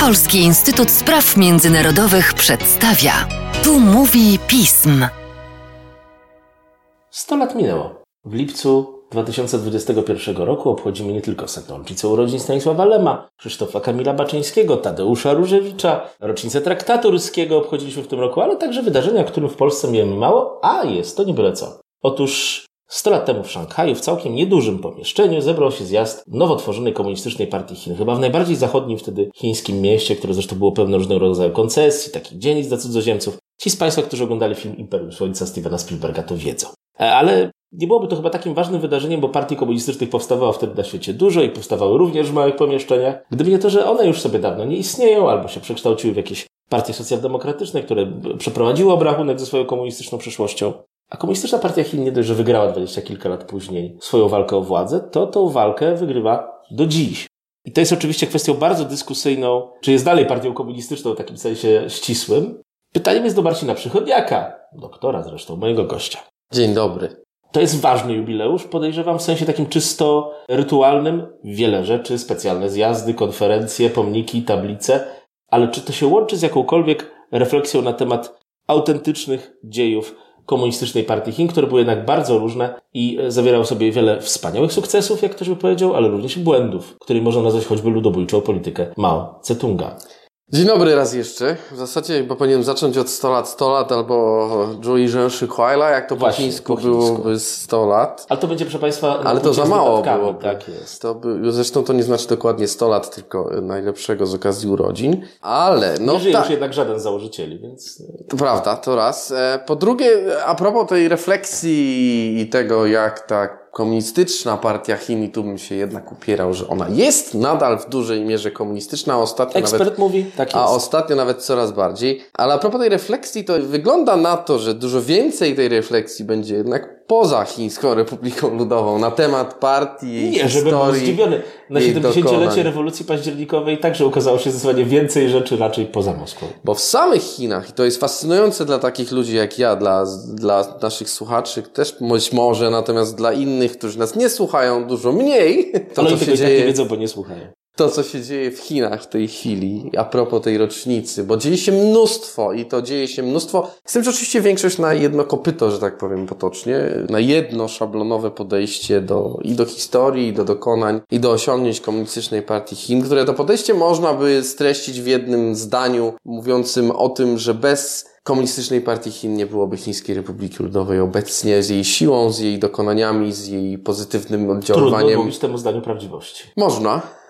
Polski Instytut Spraw Międzynarodowych przedstawia. Tu mówi pism. 100 lat minęło. W lipcu 2021 roku obchodzimy nie tylko setną rocznicę urodzin Stanisława Lema, Krzysztofa Kamila Baczyńskiego, Tadeusza Różewicza, rocznicę traktatu ryskiego obchodziliśmy w tym roku, ale także wydarzenia, którym w Polsce miejemy mało, a jest to nie byle co. Otóż 100 lat temu w Szanghaju, w całkiem niedużym pomieszczeniu, zebrał się zjazd nowo tworzonej komunistycznej partii Chin. Chyba w najbardziej zachodnim wtedy chińskim mieście, które zresztą było pełne różnego rodzaju koncesji, takich dzielnic dla cudzoziemców. Ci z Państwa, którzy oglądali film Imperium Słońca Stevena Spielberga, to wiedzą. E, ale nie byłoby to chyba takim ważnym wydarzeniem, bo partii komunistycznych powstawało wtedy na świecie dużo i powstawały również w małych pomieszczeniach. Gdyby nie to, że one już sobie dawno nie istnieją albo się przekształciły w jakieś partie socjaldemokratyczne, które przeprowadziły obrachunek ze swoją komunistyczną przeszłością. A komunistyczna partia Chin nie dość, że wygrała dwadzieścia kilka lat później swoją walkę o władzę, to tą walkę wygrywa do dziś. I to jest oczywiście kwestią bardzo dyskusyjną, czy jest dalej partią komunistyczną w takim sensie ścisłym. Pytaniem jest do Marcina Przychodniaka, doktora zresztą, mojego gościa. Dzień dobry. To jest ważny jubileusz, podejrzewam, w sensie takim czysto rytualnym. Wiele rzeczy, specjalne zjazdy, konferencje, pomniki, tablice. Ale czy to się łączy z jakąkolwiek refleksją na temat autentycznych dziejów komunistycznej partii Chin, które były jednak bardzo różne i zawierały sobie wiele wspaniałych sukcesów, jak ktoś by powiedział, ale również błędów, którymi można nazwać choćby ludobójczą politykę Mao Tse-tunga. Dzień dobry raz jeszcze. W zasadzie chyba powinienem zacząć od 100 lat, 100 lat albo Zhuyi Zhenshi Huaila, jak to Właśnie, po chińsku, po chińsku byłoby 100 lat. Ale to będzie, proszę Państwa... Ale to za mało było. Tak jest. To by, zresztą to nie znaczy dokładnie 100 lat, tylko najlepszego z okazji urodzin. Ale, no Nie żyje tak. już jednak żaden z założycieli, więc... To prawda, to raz. E, po drugie, a propos tej refleksji i tego, jak tak komunistyczna partia Chin i tu bym się jednak upierał, że ona jest nadal w dużej mierze komunistyczna, a ostatnio Ekspert nawet, mówi, tak jest. a ostatnio nawet coraz bardziej. Ale a propos tej refleksji, to wygląda na to, że dużo więcej tej refleksji będzie jednak poza Chińską Republiką Ludową na temat partii, Nie, żeby był zdziwiony. Na jej 70-lecie dokonań. rewolucji październikowej także ukazało się zdecydowanie więcej rzeczy raczej poza Moskwą. Bo w samych Chinach, i to jest fascynujące dla takich ludzi jak ja, dla, dla naszych słuchaczy też być może, natomiast dla innych, którzy nas nie słuchają dużo mniej, to Ale co oni tego się i tak nie dzieje, wiedzą, bo nie słuchają. To co się dzieje w Chinach w tej chwili, a propos tej rocznicy, bo dzieje się mnóstwo i to dzieje się mnóstwo, z tym, że oczywiście większość na jedno kopyto, że tak powiem potocznie, na jedno szablonowe podejście do, i do historii, i do dokonań, i do osiągnięć komunistycznej partii Chin, które to podejście można by streścić w jednym zdaniu mówiącym o tym, że bez komunistycznej partii Chin nie byłoby Chińskiej Republiki Ludowej obecnie z jej siłą, z jej dokonaniami, z jej pozytywnym Trudno oddziaływaniem. mówić temu zdaniu prawdziwości. Można.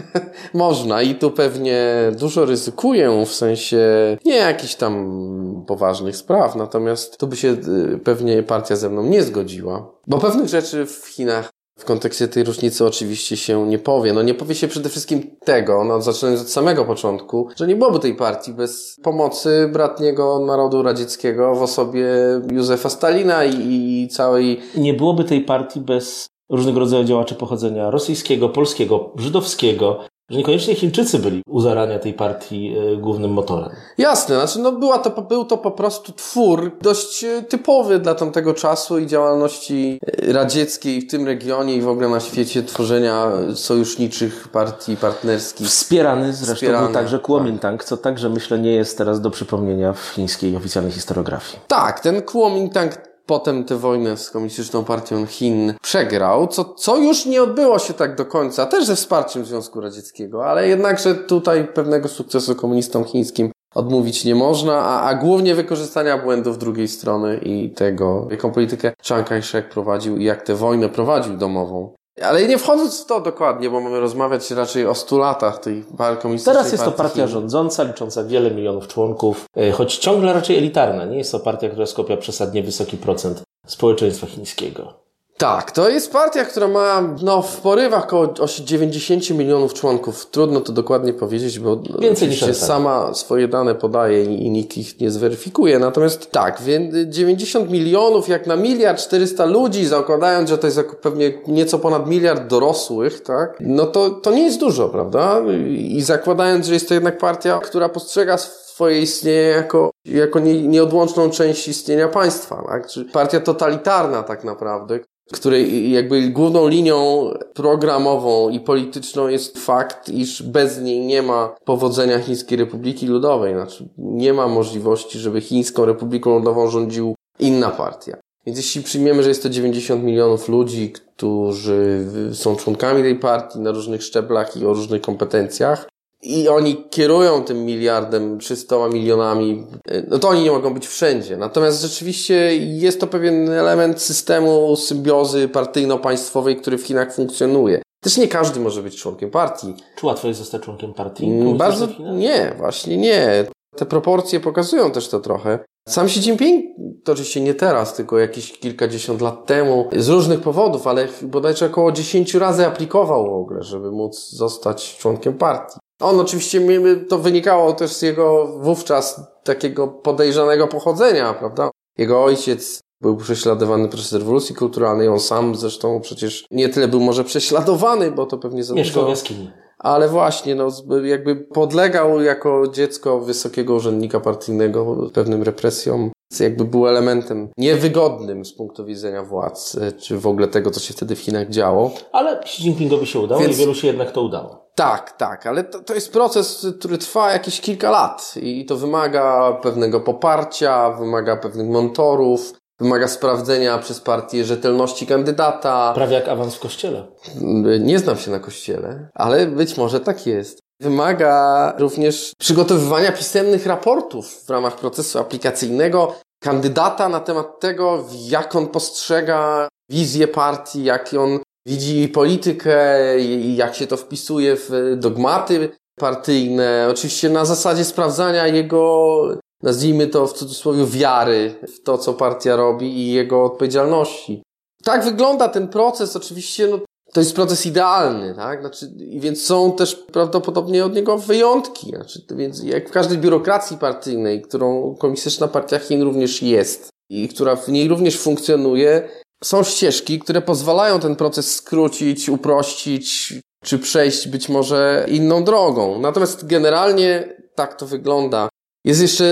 Można i tu pewnie dużo ryzykuję w sensie nie jakichś tam poważnych spraw, natomiast tu by się y, pewnie partia ze mną nie zgodziła. Bo pewnych rzeczy w Chinach w kontekście tej różnicy oczywiście się nie powie. No nie powie się przede wszystkim tego, no zaczynając od samego początku, że nie byłoby tej partii bez pomocy bratniego narodu radzieckiego w osobie Józefa Stalina i, i całej Nie byłoby tej partii bez różnego rodzaju działaczy pochodzenia rosyjskiego, polskiego, żydowskiego, że niekoniecznie Chińczycy byli u zarania tej partii e, głównym motorem. Jasne, znaczy no była to, był to po prostu twór dość e, typowy dla tamtego czasu i działalności e, radzieckiej w tym regionie i w ogóle na świecie tworzenia sojuszniczych partii partnerskich. Wspierany zresztą Wspierany, był także Kuomintang, co także myślę nie jest teraz do przypomnienia w chińskiej oficjalnej historiografii. Tak, ten Kuomintang potem tę wojnę z komunistyczną partią Chin przegrał, co, co już nie odbyło się tak do końca, też ze wsparciem Związku Radzieckiego, ale jednakże tutaj pewnego sukcesu komunistom chińskim odmówić nie można, a, a głównie wykorzystania błędów drugiej strony i tego, jaką politykę Chiang Kai-shek prowadził i jak tę wojnę prowadził domową. Ale nie wchodząc w to dokładnie, bo mamy rozmawiać raczej o stu latach tej komunistycznej Teraz jest to partia rządząca, licząca wiele milionów członków, e, choć ciągle raczej elitarna. Nie jest to partia, która skopia przesadnie wysoki procent społeczeństwa chińskiego. Tak, to jest partia, która ma no, w porywach około osi- 90 milionów członków. Trudno to dokładnie powiedzieć, bo Więcej oczywiście sama swoje dane podaje i, i nikt ich nie zweryfikuje. Natomiast tak, więc 90 milionów jak na miliard 400 ludzi, zakładając, że to jest pewnie nieco ponad miliard dorosłych, tak? No to, to nie jest dużo, prawda? I zakładając, że jest to jednak partia, która postrzega swoje istnienie jako, jako nie, nieodłączną część istnienia państwa, tak? Czy partia totalitarna tak naprawdę, której jakby główną linią programową i polityczną jest fakt, iż bez niej nie ma powodzenia Chińskiej Republiki Ludowej. Znaczy, nie ma możliwości, żeby Chińską Republiką Ludową rządził inna partia. Więc jeśli przyjmiemy, że jest to 90 milionów ludzi, którzy są członkami tej partii na różnych szczeblach i o różnych kompetencjach, i oni kierują tym miliardem, 300 milionami, no to oni nie mogą być wszędzie. Natomiast rzeczywiście jest to pewien element systemu symbiozy partyjno-państwowej, który w Chinach funkcjonuje. Też nie każdy może być członkiem partii. Czy łatwo jest zostać członkiem partii? Mm, bardzo nie, właśnie nie. Te proporcje pokazują też to trochę. Sam Xi Jinping, to oczywiście nie teraz, tylko jakieś kilkadziesiąt lat temu, z różnych powodów, ale bodajże około 10 razy aplikował w ogóle, żeby móc zostać członkiem partii. On oczywiście, to wynikało też z jego wówczas takiego podejrzanego pochodzenia, prawda? Jego ojciec był prześladowany przez rewolucji kulturalnej, on sam zresztą przecież nie tyle był może prześladowany, bo to pewnie za Mieszkał w jaskini. Ale właśnie, no, jakby podlegał jako dziecko wysokiego urzędnika partyjnego pewnym represjom jakby był elementem niewygodnym z punktu widzenia władz, e, czy w ogóle tego, co się wtedy w Chinach działo. Ale Xi Jinpingowi się udało Więc... i wielu się jednak to udało. Tak, tak, ale to, to jest proces, który trwa jakieś kilka lat i to wymaga pewnego poparcia, wymaga pewnych mentorów, wymaga sprawdzenia przez partię rzetelności kandydata. Prawie jak awans w kościele. Nie znam się na kościele, ale być może tak jest. Wymaga również przygotowywania pisemnych raportów w ramach procesu aplikacyjnego kandydata na temat tego, jak on postrzega wizję partii, jak on widzi politykę i jak się to wpisuje w dogmaty partyjne. Oczywiście na zasadzie sprawdzania jego, nazwijmy to w cudzysłowie, wiary w to, co partia robi i jego odpowiedzialności. Tak wygląda ten proces. Oczywiście no, to jest proces idealny, tak? Znaczy, więc są też prawdopodobnie od niego wyjątki. Znaczy, więc jak w każdej biurokracji partyjnej, którą Komunistyczna Partia Chin również jest i która w niej również funkcjonuje, są ścieżki, które pozwalają ten proces skrócić, uprościć, czy przejść być może inną drogą. Natomiast generalnie tak to wygląda. Jest jeszcze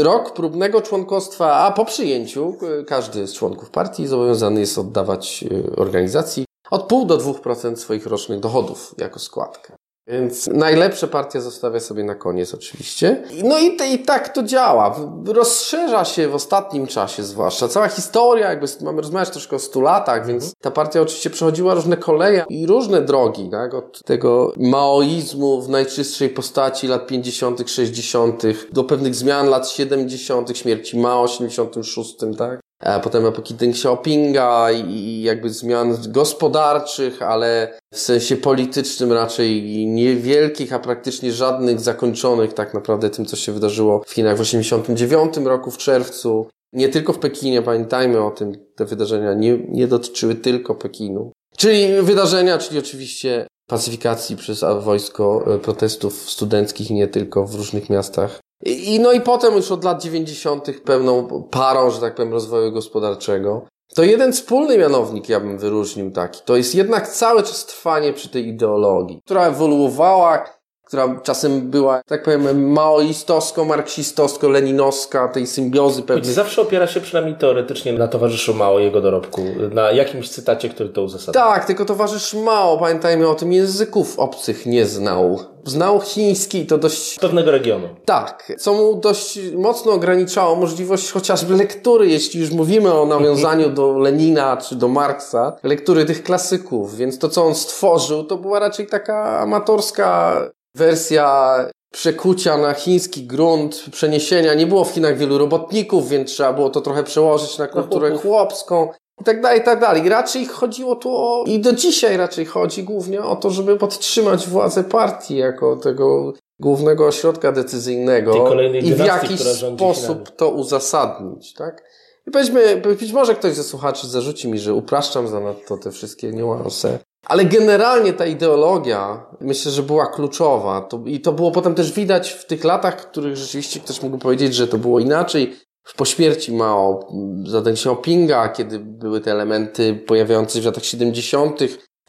rok próbnego członkostwa, a po przyjęciu e, każdy z członków partii zobowiązany jest oddawać e, organizacji od pół do 2% swoich rocznych dochodów jako składkę. Więc najlepsze partia zostawia sobie na koniec oczywiście. No i, i tak to działa. Rozszerza się w ostatnim czasie zwłaszcza. Cała historia, jakby mamy rozmawiać troszkę o 100 latach, więc ta partia oczywiście przechodziła różne koleje i różne drogi, tak? Od tego maoizmu w najczystszej postaci lat 50., 60., do pewnych zmian lat 70., śmierci Mao w 76., tak? Potem epoki Deng Xiaopinga i jakby zmian gospodarczych, ale w sensie politycznym raczej niewielkich, a praktycznie żadnych zakończonych tak naprawdę tym, co się wydarzyło w Chinach w 89 roku w czerwcu. Nie tylko w Pekinie, pamiętajmy o tym, te wydarzenia nie, nie dotyczyły tylko Pekinu. Czyli wydarzenia, czyli oczywiście pacyfikacji przez wojsko e, protestów studenckich nie tylko w różnych miastach i, no i potem już od lat 90. pełną parą, że tak powiem, rozwoju gospodarczego. To jeden wspólny mianownik ja bym wyróżnił taki. To jest jednak cały czas trwanie przy tej ideologii, która ewoluowała, która czasem była, tak powiem, maoistowsko, marksistowsko, leninowska, tej symbiozy pewnej. Zawsze opiera się przynajmniej teoretycznie na towarzyszu Mao jego dorobku, na jakimś cytacie, który to uzasadnia. Tak, tylko towarzysz Mao, pamiętajmy o tym, języków obcych nie znał. Znał chiński to dość... Pewnego regionu. Tak, co mu dość mocno ograniczało możliwość chociażby lektury, jeśli już mówimy o nawiązaniu do Lenina czy do Marksa, lektury tych klasyków, więc to, co on stworzył, to była raczej taka amatorska wersja przekucia na chiński grunt, przeniesienia. Nie było w Chinach wielu robotników, więc trzeba było to trochę przełożyć na kulturę chłopską. I tak dalej, i tak dalej. I raczej chodziło tu o, i do dzisiaj raczej chodzi głównie o to, żeby podtrzymać władzę partii jako tego głównego ośrodka decyzyjnego i w jakiś sposób to uzasadnić, tak? I powiedzmy, być może ktoś ze słuchaczy zarzuci mi, że upraszczam zanadto te wszystkie niuanse, ale generalnie ta ideologia myślę, że była kluczowa. To, I to było potem też widać w tych latach, w których rzeczywiście ktoś mógł powiedzieć, że to było inaczej. Po śmierci Mao, za Deng Xiaopinga, kiedy były te elementy pojawiające się w latach 70.,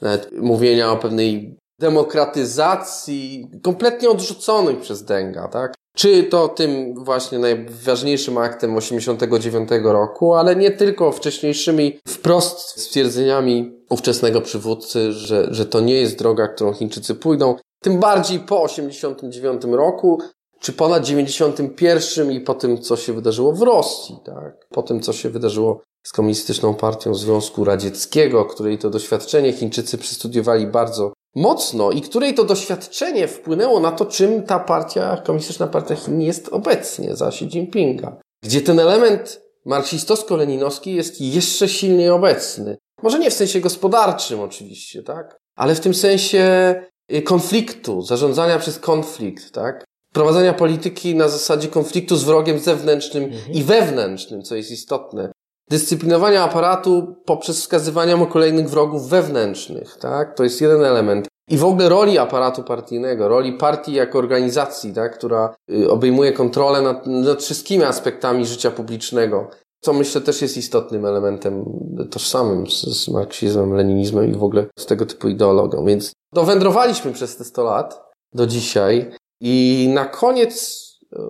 nawet mówienia o pewnej demokratyzacji kompletnie odrzuconej przez Denga, tak? Czy to tym właśnie najważniejszym aktem 89 roku, ale nie tylko wcześniejszymi wprost stwierdzeniami ówczesnego przywódcy, że, że to nie jest droga, którą Chińczycy pójdą. Tym bardziej po 89 roku, czy ponad 91 i po tym, co się wydarzyło w Rosji, tak? Po tym, co się wydarzyło z Komunistyczną Partią Związku Radzieckiego, której to doświadczenie Chińczycy przystudiowali bardzo mocno i której to doświadczenie wpłynęło na to, czym ta partia, Komunistyczna Partia Chin jest obecnie za Xi Jinpinga. Gdzie ten element marksistowsko-leninowski jest jeszcze silniej obecny. Może nie w sensie gospodarczym oczywiście, tak? Ale w tym sensie y, konfliktu, zarządzania przez konflikt, tak? Prowadzenia polityki na zasadzie konfliktu z wrogiem zewnętrznym mhm. i wewnętrznym, co jest istotne dyscyplinowania aparatu poprzez wskazywania mu kolejnych wrogów wewnętrznych, tak? To jest jeden element. I w ogóle roli aparatu partyjnego, roli partii jako organizacji, tak? która y, obejmuje kontrolę nad, nad wszystkimi aspektami życia publicznego, co myślę też jest istotnym elementem tożsamym z, z marksizmem, leninizmem i w ogóle z tego typu ideologią. Więc dowędrowaliśmy przez te 100 lat do dzisiaj i na koniec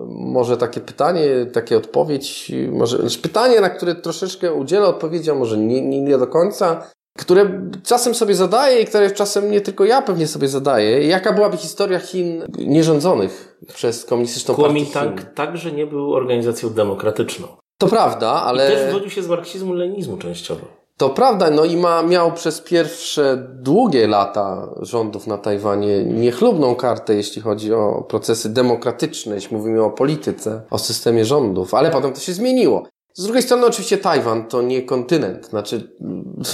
może takie pytanie, takie odpowiedź, może znaczy pytanie, na które troszeczkę udzielę odpowiedzi, a może nie, nie, nie do końca, które czasem sobie zadaję i które czasem nie tylko ja pewnie sobie zadaję. Jaka byłaby historia Chin nierządzonych przez komunistyczną Kuomintang partię Chin? także nie był organizacją demokratyczną. To prawda, ale... I też wywodził się z marksizmu, leninizmu częściowo. To prawda, no i ma, miał przez pierwsze długie lata rządów na Tajwanie niechlubną kartę, jeśli chodzi o procesy demokratyczne, jeśli mówimy o polityce, o systemie rządów, ale potem to się zmieniło. Z drugiej strony oczywiście Tajwan to nie kontynent, znaczy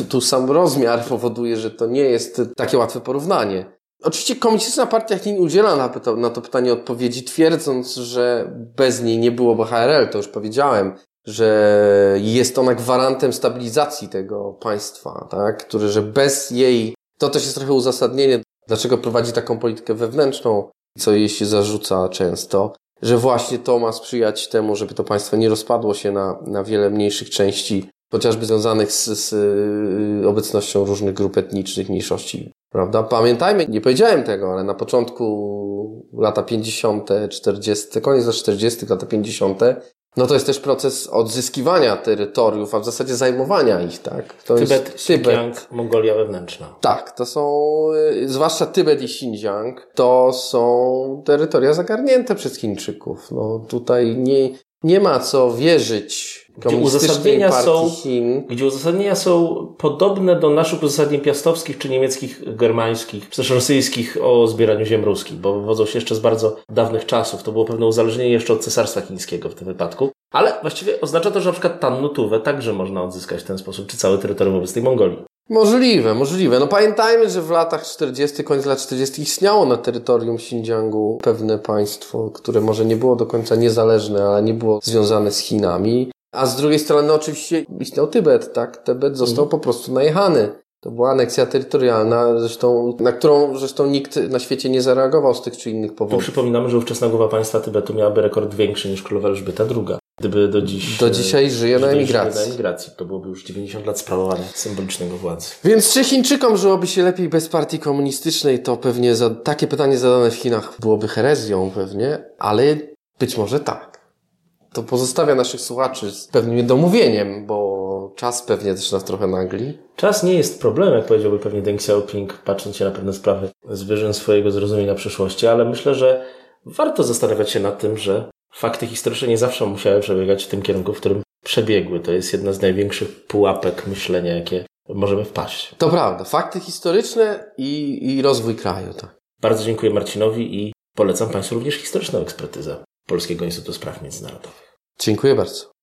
tu sam rozmiar powoduje, że to nie jest takie łatwe porównanie. Oczywiście komunistyczna partia Chin udziela na, na to pytanie odpowiedzi, twierdząc, że bez niej nie byłoby HRL, to już powiedziałem, że jest ona gwarantem stabilizacji tego państwa, tak? Który, że bez jej, to też jest trochę uzasadnienie, dlaczego prowadzi taką politykę wewnętrzną, co jej się zarzuca często, że właśnie to ma sprzyjać temu, żeby to państwo nie rozpadło się na, na wiele mniejszych części, chociażby związanych z, z y, obecnością różnych grup etnicznych, mniejszości, prawda? Pamiętajmy, nie powiedziałem tego, ale na początku lata 50., 40., koniec lat 40., lata 50., no to jest też proces odzyskiwania terytoriów, a w zasadzie zajmowania ich, tak? To Tybet, jest Tybet, Mongolia wewnętrzna. Tak, to są, y, zwłaszcza Tybet i Xinjiang, to są terytoria zagarnięte przez Chińczyków. No tutaj nie, nie ma co wierzyć gdzie uzasadnienia, są, Chin. gdzie uzasadnienia są podobne do naszych uzasadnień piastowskich, czy niemieckich, germańskich, czy też rosyjskich o zbieraniu ziem ruskich, bo wywodzą się jeszcze z bardzo dawnych czasów. To było pewne uzależnienie jeszcze od cesarstwa chińskiego w tym wypadku. Ale właściwie oznacza to, że na przykład Tannutówę także można odzyskać w ten sposób, czy całe terytorium obecnej Mongolii. Możliwe, możliwe. No pamiętajmy, że w latach 40., koniec lat 40. istniało na terytorium Xinjiangu pewne państwo, które może nie było do końca niezależne, ale nie było związane z Chinami. A z drugiej strony no, oczywiście istniał Tybet, tak? Tybet został mhm. po prostu najechany. To była aneksja terytorialna, zresztą, na którą zresztą nikt na świecie nie zareagował z tych czy innych powodów. Tu przypominamy, że ówczesna głowa państwa Tybetu miałaby rekord większy niż królowa Elżbieta II. Gdyby do dziś... Do dzisiaj żyje na emigracji. na emigracji. To byłoby już 90 lat sprawowania symbolicznego władzy. Więc czy Chińczykom żyłoby się lepiej bez partii komunistycznej, to pewnie za, takie pytanie zadane w Chinach byłoby herezją pewnie, ale być może tak to pozostawia naszych słuchaczy z pewnym niedomówieniem, bo czas pewnie też nas trochę nagli. Czas nie jest problemem, jak powiedziałby pewnie Deng Xiaoping, patrząc się na pewne sprawy z wyżyn swojego zrozumienia przyszłości, ale myślę, że warto zastanawiać się nad tym, że fakty historyczne nie zawsze musiały przebiegać w tym kierunku, w którym przebiegły. To jest jedna z największych pułapek myślenia, jakie możemy wpaść. To prawda. Fakty historyczne i, i rozwój kraju. Tak. Bardzo dziękuję Marcinowi i polecam Państwu również historyczną ekspertyzę. Polskiego Instytutu Spraw Międzynarodowych. Dziękuję bardzo.